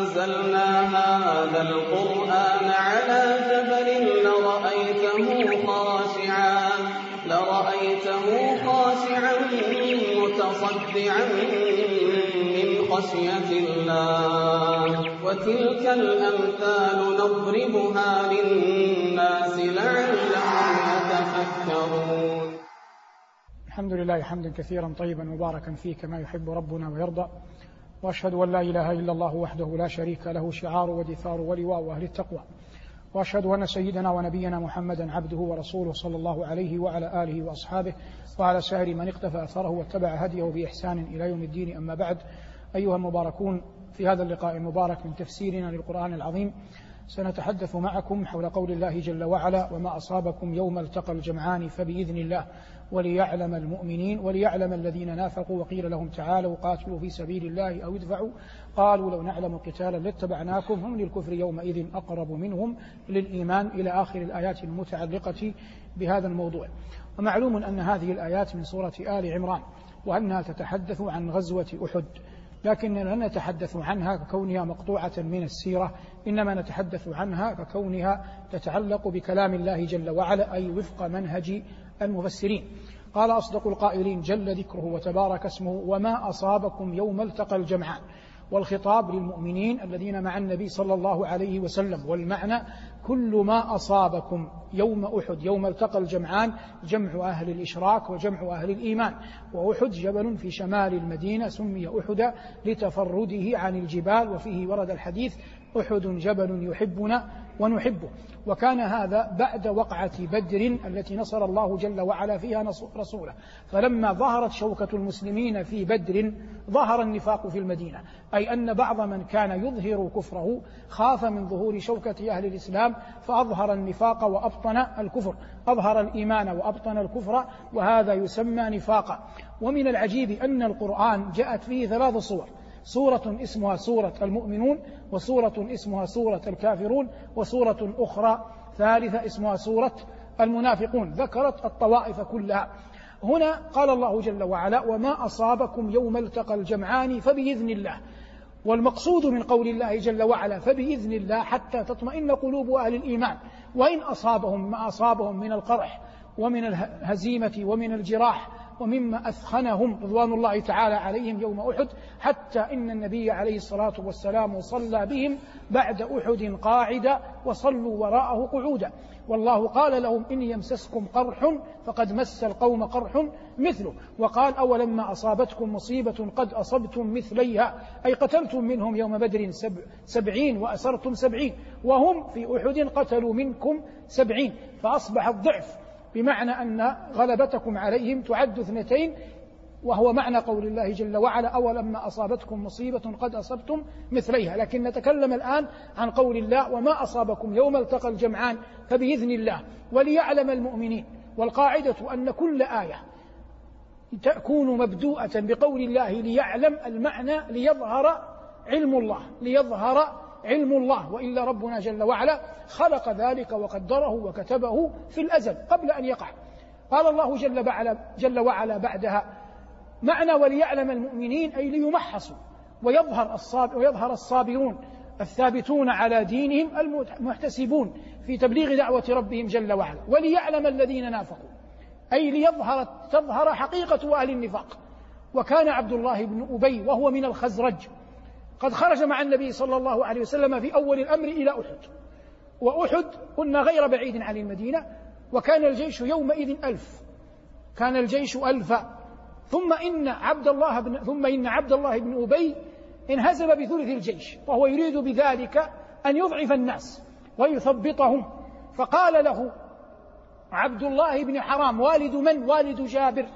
أنزلنا هذا القرآن على جبل لرأيته خاشعا لرأيته خاشعا متصدعا من خشية الله. وتلك الأمثال نضربها للناس لعلهم يتفكرون. الحمد لله حمدا كثيرا طيبا مباركا فيه كما يحب ربنا ويرضى. وأشهد أن لا إله إلا الله وحده لا شريك له شعار ودثار ولواء أهل التقوى. وأشهد أن سيدنا ونبينا محمدا عبده ورسوله صلى الله عليه وعلى آله وأصحابه وعلى سائر من اقتفى أثره واتبع هديه بإحسان إلى يوم الدين أما بعد. أيها المباركون في هذا اللقاء المبارك من تفسيرنا للقرآن العظيم. سنتحدث معكم حول قول الله جل وعلا وما أصابكم يوم التقى الجمعان فبإذن الله وليعلم المؤمنين وليعلم الذين نافقوا وقيل لهم تعالوا قاتلوا في سبيل الله أو ادفعوا قالوا لو نعلم قتالا لاتبعناكم هم للكفر يومئذ أقرب منهم للإيمان. إلى آخر الآيات المتعلقة بهذا الموضوع. ومعلوم أن هذه الآيات من سورة آل عمران وأنها تتحدث عن غزوة أحد لكننا لا نتحدث عنها ككونها مقطوعة من السيرة إنما نتحدث عنها ككونها تتعلق بكلام الله جل وعلا أي وفق منهج المفسرين. قال أصدق القائلين جل ذكره وتبارك اسمه وما أصابكم يوم التقى الجمعان. والخطاب للمؤمنين الذين مع النبي صلى الله عليه وسلم والمعنى كل ما أصابكم يوم أحد يوم التقى الجمعان جمع أهل الإشراك وجمع أهل الإيمان. وأحد جبل في شمال المدينة سمي أحد لتفرده عن الجبال وفيه ورد الحديث أحد جبل يحبنا ونحبه. وكان هذا بعد وقعة بدر التي نصر الله جل وعلا فيها رسوله. فلما ظهرت شوكة المسلمين في بدر ظهر النفاق في المدينة. أي أن بعض من كان يظهر كفره خاف من ظهور شوكة أهل الإسلام فأظهر النفاق وأبطن الكفر. أظهر الإيمان وأبطن الكفر وهذا يسمى نفاقا. ومن العجيب أن القرآن جاءت فيه ثلاث صور. سورة اسمها سورة المؤمنون وسورة اسمها سورة الكافرون وسورة أخرى ثالثة اسمها سورة المنافقون. ذكرت الطوائف كلها. هنا قال الله جل وعلا وما أصابكم يوم التقى الجمعان فبإذن الله. والمقصود من قول الله جل وعلا فبإذن الله حتى تطمئن قلوب أهل الإيمان. وإن أصابهم ما أصابهم من القرح ومن الهزيمة ومن الجراح ومما أثخنهم رضوان الله تعالى عليهم يوم أحد حتى إن النبي عليه الصلاة والسلام صلى بهم بعد أحد قاعدا وصلوا وراءه قعودا. والله قال لهم إن يمسسكم قرح فقد مس القوم قرح مثله. وقال أولما أصابتكم مصيبة قد أصبتم مثليها؟ أي قتلتم منهم يوم بدر سبع سبعين وأسرتم سبعين وهم في أحد قتلوا منكم سبعين فأصبح الضعف بمعنى أن غلبتكم عليهم تعد اثنتين وهو معنى قول الله جل وعلا أولما أصابتكم مصيبة قد أصبتم مثليها. لكن نتكلم الآن عن قول الله وما أصابكم يوم التقى الجمعان فبإذن الله. وليعلم المؤمنين والقاعدة أن كل آية تكون مبدوءة بقول الله ليعلم المعنى ليظهر علم الله ليظهر علم الله وإلا ربنا جل وعلا خلق ذلك وقدره وكتبه في الأزل قبل أن يقع. قال الله جل وعلا جل وعلا بعدها معنى وليعلم المؤمنين أي ليمحصوا ويظهر الصاب ويظهر الصابرون الثابتون على دينهم المحتسبون في تبليغ دعوة ربهم جل وعلا. وليعلم الذين نافقوا أي ليظهر تظهر حقيقة أهل النفاق. وكان عبد الله بن أبي وهو من الخزرج قد خرج مع النبي صلى الله عليه وسلم في أول الأمر إلى أحد. وأحد قلنا غير بعيد عن المدينة وكان الجيش يومئذ ألف. كان الجيش ألفا ثم إن عبد الله بن ثم إن عبد الله بن أبي انهزم بثلث الجيش وهو يريد بذلك أن يضعف الناس ويثبطهم. فقال له عبد الله بن حرام والد من؟ والد جابر.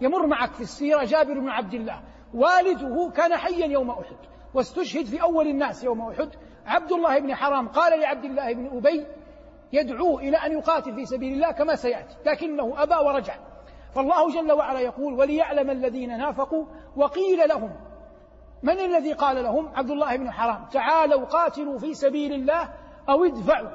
يمر معك في السيرة جابر بن عبد الله. والده كان حيا يوم أحد. واستشهد في أول الناس يوم أحد عبد الله بن حرام قال لعبد الله بن أبي يدعوه إلى أن يقاتل في سبيل الله كما سيأتي لكنه أبى ورجع. فالله جل وعلا يقول وليعلم الذين نافقوا وقيل لهم من الذي قال لهم؟ عبد الله بن حرام. تعالوا قاتلوا في سبيل الله أو ادفعوا.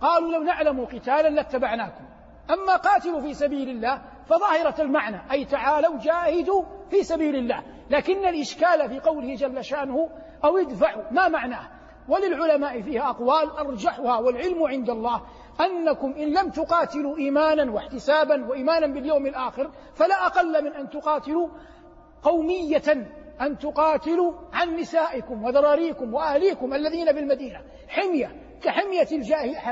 قالوا لو نعلم قتالا لاتبعناكم. أما قاتلوا في سبيل الله فظاهرة المعنى أي تعالوا جاهدوا في سبيل الله. لكن الإشكال في قوله جل شأنه أو ادفعوا ما معناه؟ وللعلماء فيها أقوال أرجحها والعلم عند الله أنكم إن لم تقاتلوا إيمانا واحتسابا وإيمانا باليوم الآخر فلا أقل من أن تقاتلوا قومية أن تقاتلوا عن نسائكم وذراريكم وأهليكم الذين بالمدينة. حمية كحمية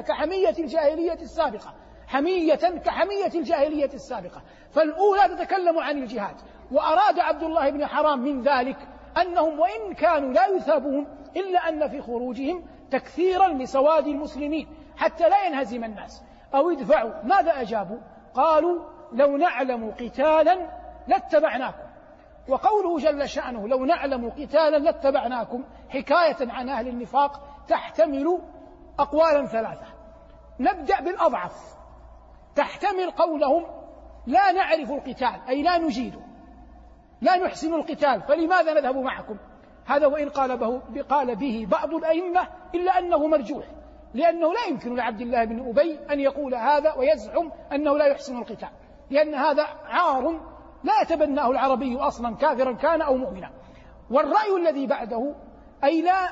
كحمية الجاهلية السابقة. حمية كحمية الجاهلية السابقة. فالأولى تتكلم عن الجهاد. وأراد عبد الله بن حرام من ذلك أنهم وإن كانوا لا يثابون إلا أن في خروجهم تكثيرا لسواد المسلمين حتى لا ينهزم الناس. أو يدفعوا ماذا أجابوا؟ قالوا لو نعلم قتالا لاتبعناكم. وقوله جل شأنه لو نعلم قتالا لاتبعناكم حكاية عن أهل النفاق تحتمل أقوالا ثلاثة. نبدأ بالأضعف. تحتمل قولهم لا نعرف القتال أي لا نجيده. لا نحسن القتال فلماذا نذهب معكم؟ هذا وإن قال به, قال به بعض الأئمة إلا أنه مرجوح لأنه لا يمكن لعبد الله بن أبي أن يقول هذا ويزعم أنه لا يحسن القتال لأن هذا عار لا يتبناه العربي أصلا كافرا كان أو مؤمنا. والرأي الذي بعده أي لا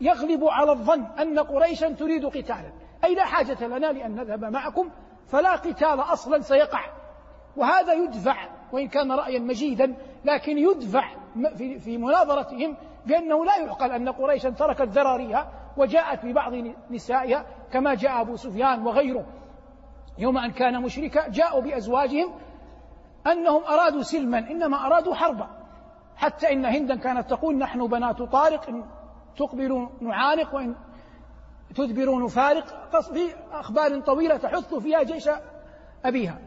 يغلب على الظن أن قريشا تريد قتالا أي لا حاجة لنا لأن نذهب معكم فلا قتال أصلا سيقع وهذا يدفع وإن كان رأيا مجيدا لكن يدفع في مناظرتهم بأنه لا يعقل أن قريشا تركت ذراريها وجاءت ببعض نسائها كما جاء أبو سفيان وغيره. يوم أن كان مشركا جاءوا بأزواجهم أنهم أرادوا سلما إنما أرادوا حربا. حتى إن هندا كانت تقول نحن بنات طارق إن تقبلوا نعانق وإن تدبروا نفارق. في أخبار طويلة تحث فيها جيش أبيها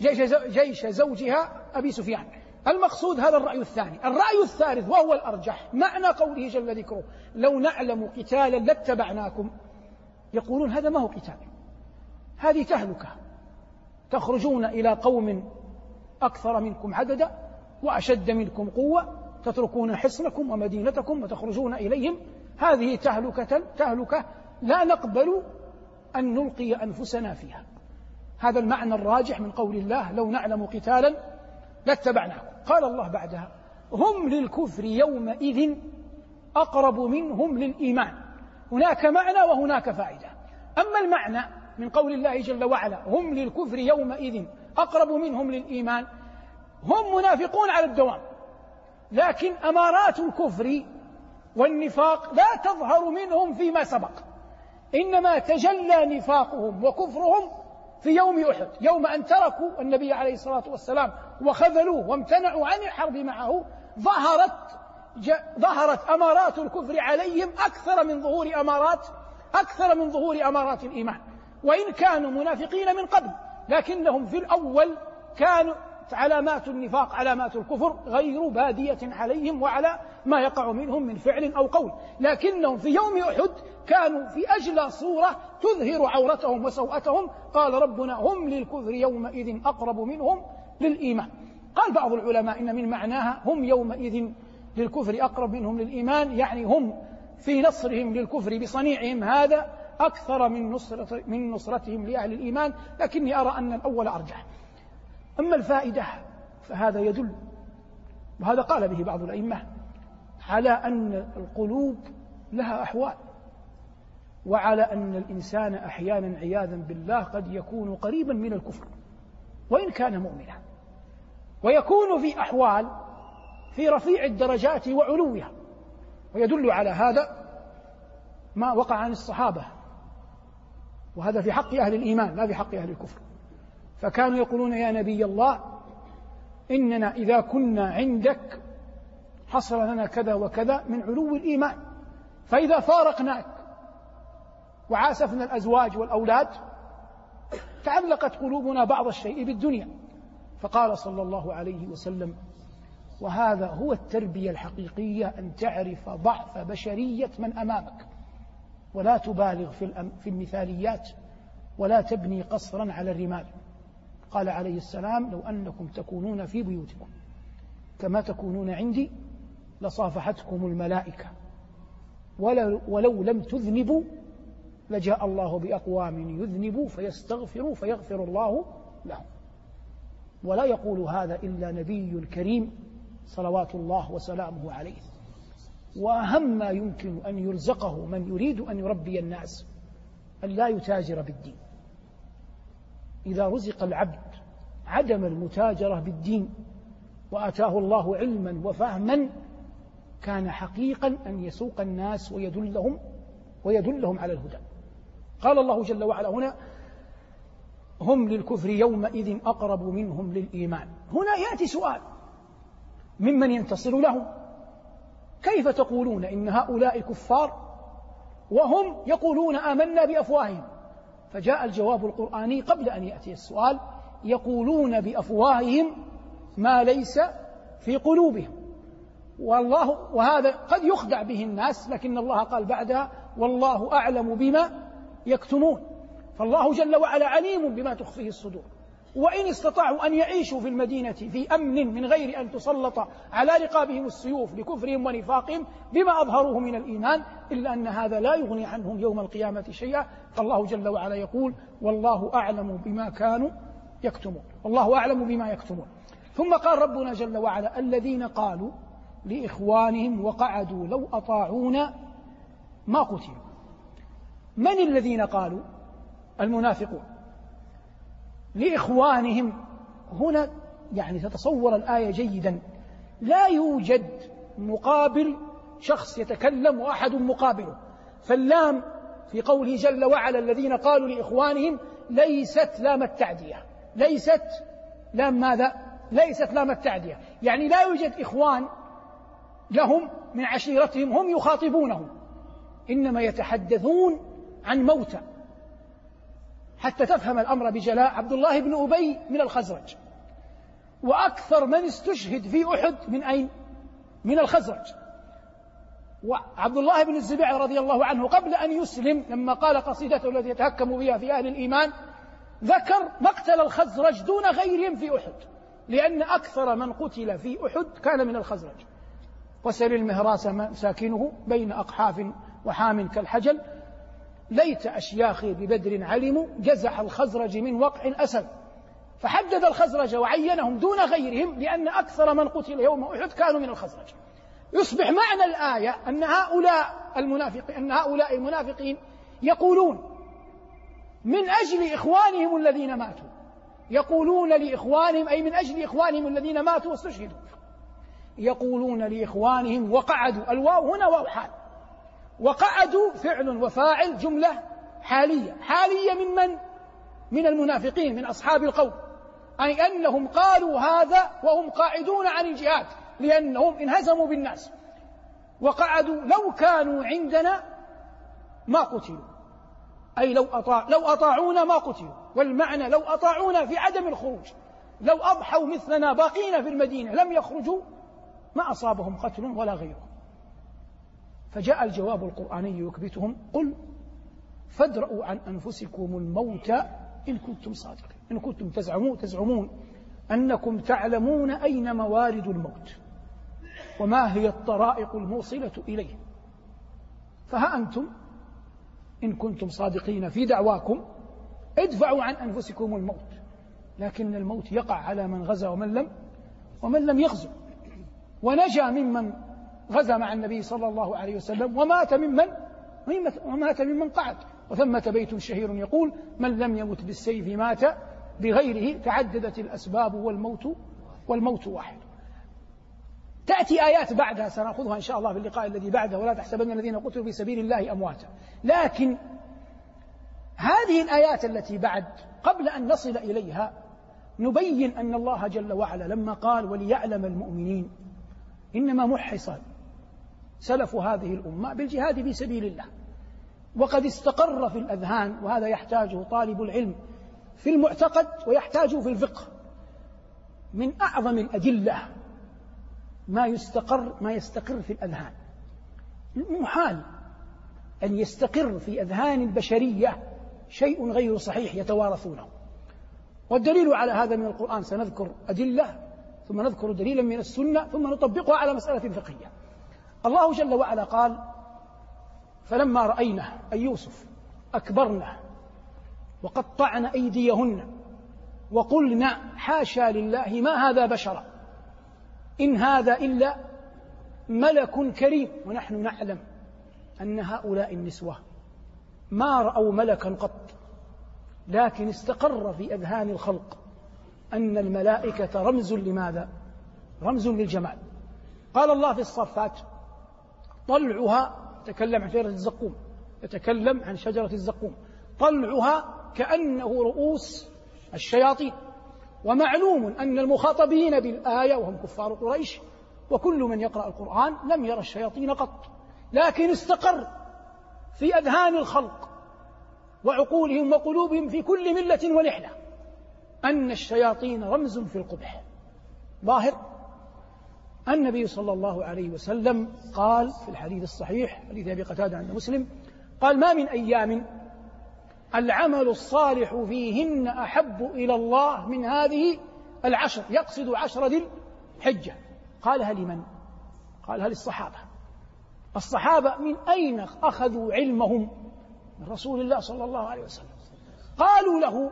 جيش, جيش زوجها أبي سفيان. المقصود هذا الرأي الثاني. الرأي الثالث وهو الأرجح. معنى قوله جل ذكره لو نعلم قتالا لاتبعناكم. يقولون هذا ما هو قتال. هذه تهلكة. تخرجون إلى قوم أكثر منكم عددا وأشد منكم قوة. تتركون حصنكم ومدينتكم وتخرجون إليهم. هذه تهلكة تهلكة لا نقبل أن نلقي أنفسنا فيها. هذا المعنى الراجح من قول الله لو نعلم قتالا لاتبعناكم قال الله بعدها هم للكفر يومئذ أقرب منهم للإيمان. هناك معنى وهناك فائدة. أما المعنى من قول الله جل وعلا هم للكفر يومئذ أقرب منهم للإيمان هم منافقون على الدوام. لكن أمارات الكفر والنفاق لا تظهر منهم فيما سبق. إنما تجلى نفاقهم وكفرهم في يوم أحد يوم أن تركوا النبي عليه الصلاة والسلام وخذلوه وامتنعوا عن الحرب معه ظهرت ظهرت أمارات الكفر عليهم أكثر من ظهور أمارات أكثر من ظهور أمارات الإيمان. وإن كانوا منافقين من قبل لكنهم في الأول كانوا علامات النفاق علامات الكفر غير بادية عليهم وعلى ما يقع منهم من فعل أو قول. لكنهم في يوم أحد كانوا في أجلى صورة تظهر عورتهم وسوءتهم. قال ربنا هم للكفر يومئذ أقرب منهم. للإيمان. قال بعض العلماء إن من معناها هم يومئذ للكفر أقرب منهم للإيمان يعني هم في نصرهم للكفر بصنيعهم هذا أكثر من نصرة من نصرتهم لأهل الإيمان لكني أرى أن الأول أرجح. أما الفائدة فهذا يدل وهذا قال به بعض الأئمة على أن القلوب لها أحوال وعلى أن الإنسان أحيانا عياذا بالله قد يكون قريبا من الكفر. وإن كان مؤمنا. ويكون في أحوال في رفيع الدرجات وعلوها. ويدل على هذا ما وقع عن الصحابة. وهذا في حق أهل الإيمان لا في حق أهل الكفر. فكانوا يقولون يا نبي الله إننا إذا كنا عندك حصل لنا كذا وكذا من علو الإيمان. فإذا فارقناك وعاسفنا الأزواج والأولاد تعلقت قلوبنا بعض الشيء بالدنيا. فقال صلى الله عليه وسلم وهذا هو التربية الحقيقية أن تعرف ضعف بشرية من أمامك. ولا تبالغ في, في المثاليات ولا تبني قصرا على الرمال. قال عليه السلام لو أنكم تكونون في بيوتكم كما تكونون عندي لصافحتكم الملائكة. ولو, ولو لم تذنبوا لجاء الله بأقوام يذنبوا فيستغفروا فيغفر الله لهم. ولا يقول هذا إلا نبي كريم صلوات الله وسلامه عليه. وأهم ما يمكن أن يرزقه من يريد أن يربي الناس أن لا يتاجر بالدين. إذا رزق العبد عدم المتاجرة بالدين وآتاه الله علما وفهما كان حقيقا أن يسوق الناس ويدلهم ويدلهم على الهدى. قال الله جل وعلا هنا هم للكفر يومئذ أقرب منهم للإيمان. هنا يأتي سؤال ممن ينتصر لهم؟ كيف تقولون إن هؤلاء كفار وهم يقولون آمنا بأفواههم. فجاء الجواب القرآني قبل أن يأتي السؤال يقولون بأفواههم ما ليس في قلوبهم. والله وهذا قد يخدع به الناس لكن الله قال بعدها والله أعلم بما يكتمون. فالله جل وعلا عليم بما تخفيه الصدور. وإن استطاعوا أن يعيشوا في المدينة في أمن من غير أن تسلط على رقابهم السيوف لكفرهم ونفاقهم بما أظهروه من الإيمان إلا أن هذا لا يغني عنهم يوم القيامة شيئا. فالله جل وعلا يقول والله أعلم بما كانوا يكتمون. والله أعلم بما يكتمون. ثم قال ربنا جل وعلا الذين قالوا لإخوانهم وقعدوا لو أطاعونا ما قتلوا. من الذين قالوا؟ المنافقون. لإخوانهم. هنا يعني تتصور الآية جيدا. لا يوجد مقابل شخص يتكلم وأحد مقابله. فاللام في قوله جل وعلا الذين قالوا لإخوانهم ليست لام التعدية. ليست لام ماذا؟ ليست لام التعدية. يعني لا يوجد إخوان لهم من عشيرتهم هم يخاطبونهم. إنما يتحدثون عن موتى. حتى تفهم الأمر بجلاء عبد الله بن أبي من الخزرج. وأكثر من استشهد في أحد من أين؟ من الخزرج. وعبد الله بن الزبير رضي الله عنه قبل أن يسلم لما قال قصيدته التي يتهكم بها في أهل الإيمان ذكر مقتل الخزرج دون غيرهم في أحد لأن أكثر من قتل في أحد كان من الخزرج. وسل المهراس ساكنه بين أقحاف وحام كالحجل ليت أشياخي ببدر علموا جزح الخزرج من وقع أسد. فحدد الخزرج وعينهم دون غيرهم لأن أكثر من قتل يوم أحد كانوا من الخزرج. يصبح معنى الآية أن هؤلاء المنافقين أن هؤلاء المنافقين يقولون من أجل إخوانهم الذين ماتوا. يقولون لإخوانهم أي من أجل إخوانهم الذين ماتوا واستشهدوا يقولون لإخوانهم وقعدوا. الواو هنا واو حال. وقعدوا فعل وفاعل جملة حالية. حالية ممن من؟ المنافقين من أصحاب القول أي أنهم قالوا هذا وهم قاعدون عن الجهاد لأنهم انهزموا بالناس. وقعدوا لو كانوا عندنا ما قتلوا. أي لو أطاع لو أطاعونا ما قتلوا. والمعنى لو أطاعونا في عدم الخروج. لو أضحوا مثلنا باقين في المدينة لم يخرجوا ما أصابهم قتل ولا غيره. فجاء الجواب القرآني يكبتهم. قل فادرأوا عن أنفسكم الموت إن كنتم صادقين. إن كنتم تزعمون تزعمون أنكم تعلمون أين موارد الموت وما هي الطرائق الموصلة إليه. فها أنتم إن كنتم صادقين في دعواكم ادفعوا عن أنفسكم الموت. لكن الموت يقع على من غزا ومن لم ومن لم يغزو. ونجا ممن غزا مع النبي صلى الله عليه وسلم ومات ممن ومات ممن قعد. وثمة بيت شهير يقول من لم يمت بالسيف مات بغيره تعددت الأسباب والموت والموت واحد. تأتي آيات بعدها سنأخذها إن شاء الله في اللقاء الذي بعده ولا تحسبن الذين قتلوا في سبيل الله أمواتا. لكن هذه الآيات التي بعد قبل أن نصل إليها نبين أن الله جل وعلا لما قال وليعلم المؤمنين إنما محص سلف هذه الأمة بالجهاد في سبيل الله. وقد استقر في الأذهان وهذا يحتاجه طالب العلم في المعتقد ويحتاجه في الفقه. من أعظم الأدلة ما يستقر ما يستقر في الأذهان. محال أن يستقر في أذهان البشرية شيء غير صحيح يتوارثونه. والدليل على هذا من القرآن سنذكر أدلة ثم نذكر دليلا من السنة ثم نطبقها على مسألة فقهية. الله جل وعلا قال فلما رأينه أي يوسف أكبرنا وقطعن أيديهن وقلنا حاشا لله ما هذا بشرا؟ إن هذا إلا ملك كريم. ونحن نعلم أن هؤلاء النسوة ما رأوا ملكا قط لكن استقر في أذهان الخلق أن الملائكة رمز لماذا؟ رمز للجمال. قال الله في الصفات طلعها تكلم عن شجرة الزقوم يتكلم عن شجرة الزقوم. طلعها كأنه رؤوس الشياطين. ومعلوم أن المخاطبين بالآية وهم كفار قريش وكل من يقرأ القرآن لم يرى الشياطين قط لكن استقر في أذهان الخلق وعقولهم وقلوبهم في كل ملة ونحلة أن الشياطين رمز في القبح. ظاهر؟ النبي صلى الله عليه وسلم قال في الحديث الصحيح حديث أبي قتادة عند مسلم قال ما من أيام العمل الصالح فيهن أحب إلى الله من هذه العشر يقصد عشر ذي الحجة. قالها لمن؟ قالها للصحابة. الصحابة من أين أخذوا علمهم؟ من رسول الله صلى الله عليه وسلم. قالوا له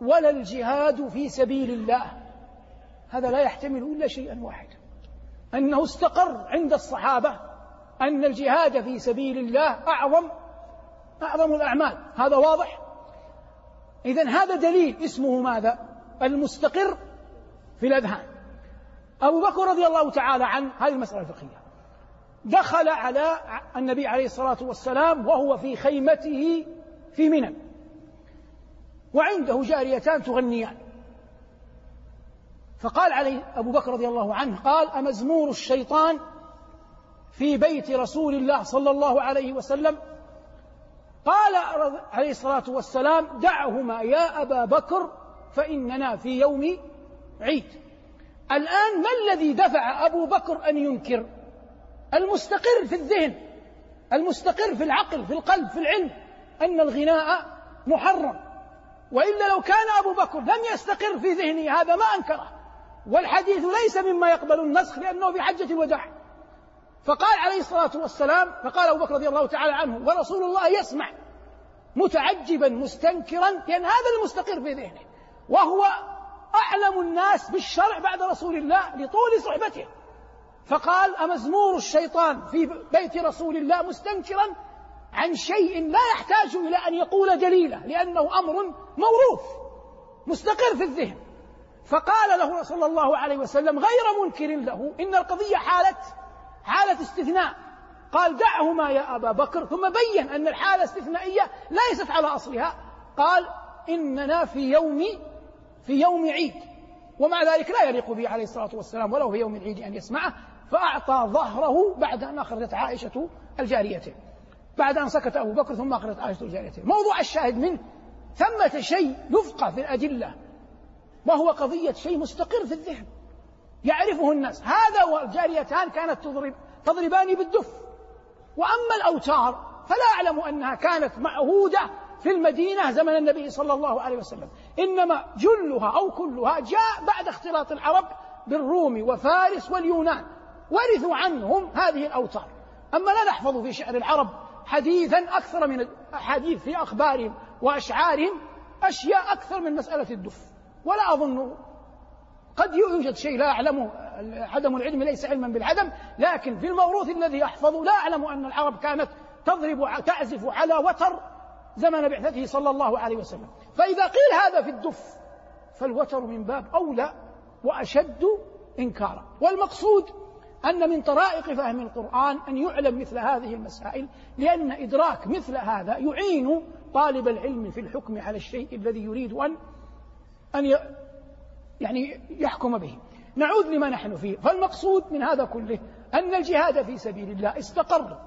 ولا الجهاد في سبيل الله. هذا لا يحتمل إلا شيئا واحدا. أنه استقر عند الصحابة أن الجهاد في سبيل الله أعظم أعظم الأعمال. هذا واضح؟ إذا هذا دليل اسمه ماذا؟ المستقر في الأذهان. أبو بكر رضي الله تعالى عنه هذه المسألة الفقهية دخل على النبي عليه الصلاة والسلام وهو في خيمته في منى وعنده جاريتان تغنيان. فقال عليه أبو بكر رضي الله عنه قال أمزمور الشيطان في بيت رسول الله صلى الله عليه وسلم؟ قال عليه الصلاة والسلام دعهما يا أبا بكر فإننا في يوم عيد. الآن ما الذي دفع أبو بكر أن ينكر؟ المستقر في الذهن المستقر في العقل في القلب في العلم أن الغناء محرم. وإلا لو كان أبو بكر لم يستقر في ذهنه هذا ما أنكره. والحديث ليس مما يقبل النسخ لأنه في حجة الوداع. فقال عليه الصلاة والسلام فقال أبو بكر رضي الله تعالى عنه ورسول الله يسمع متعجبا مستنكرا لأن هذا المستقر في ذهنه وهو أعلم الناس بالشرع بعد رسول الله لطول صحبته. فقال أمزمور الشيطان في بيت رسول الله مستنكرا عن شيء لا يحتاج إلى أن يقول دليله لأنه أمر موروث مستقر في الذهن. فقال له صلى الله عليه وسلم غير منكر له. إن القضية حالة حالة استثناء. قال دعهما يا أبا بكر. ثم بين أن الحالة استثنائية ليست على أصلها. قال إننا في يوم في يوم عيد. ومع ذلك لا يليق به عليه الصلاة والسلام ولو في يوم العيد أن يسمعه. فأعطى ظهره بعد أن أخرجت عائشة الجاريتين. بعد أن سكت أبو بكر ثم أخرجت عائشة الجاريتين. موضوع الشاهد منه ثمة شيء يفقه في الأدلة. وهو قضية شيء مستقر في الذهن. يعرفه الناس. هذا والجاريتان كانت تضرب تضربان بالدف. وأما الأوتار فلا أعلم أنها كانت معهودة في المدينة زمن النبي صلى الله عليه وسلم. إنما جلها أو كلها جاء بعد اختلاط العرب بالروم وفارس واليونان. ورثوا عنهم هذه الأوتار. أما لا نحفظ في شعر العرب حديثا أكثر من أحاديث في أخبارهم وأشعارهم أشياء أكثر من مسألة الدف. ولا أظن. قد يوجد شيء لا أعلمه عدم العلم ليس علما بالعدم لكن في الموروث الذي أحفظه لا أعلم أن العرب كانت تضرب تعزف على وتر زمن بعثته صلى الله عليه وسلم. فإذا قيل هذا في الدف فالوتر من باب أولى وأشد إنكارا. والمقصود أن من طرائق فهم القرآن أن يعلم مثل هذه المسائل لأن إدراك مثل هذا يعين طالب العلم في الحكم على الشيء الذي يريد أن أن يعني يحكم به. نعود لما نحن فيه. فالمقصود من هذا كله أن الجهاد في سبيل الله استقر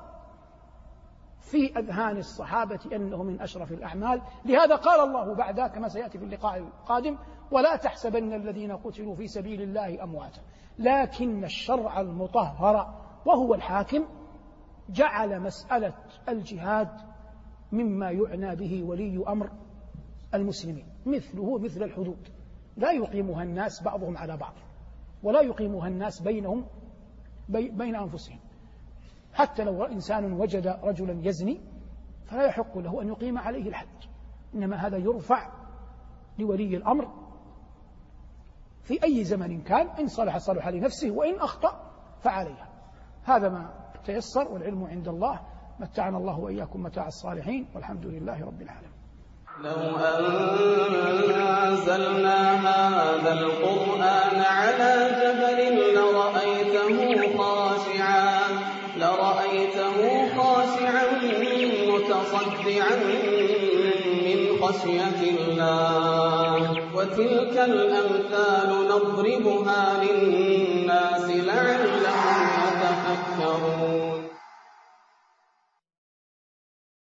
في أذهان الصحابة أنه من أشرف الأعمال. لهذا قال الله بعد كما سيأتي في اللقاء القادم ولا تحسبن الذين قتلوا في سبيل الله أمواتا. لكن الشرع المطهر وهو الحاكم جعل مسألة الجهاد مما يعنى به ولي أمر المسلمين. مثله مثل الحدود. لا يقيمها الناس بعضهم على بعض ولا يقيمها الناس بينهم بين أنفسهم. حتى لو إنسان وجد رجلا يزني فلا يحق له أن يقيم عليه الحد إنما هذا يرفع لولي الأمر في أي زمن كان إن صلح صلح لنفسه وإن أخطأ فعليها. هذا ما تيسر والعلم عند الله. متعنا الله وإياكم متاع الصالحين والحمد لله رب العالمين. لو أنزلنا هذا القرآن على جبل لرأيته خاشعا لرأيته خاشعا متصدعا من خشية الله. وتلك الأمثال نضربها للناس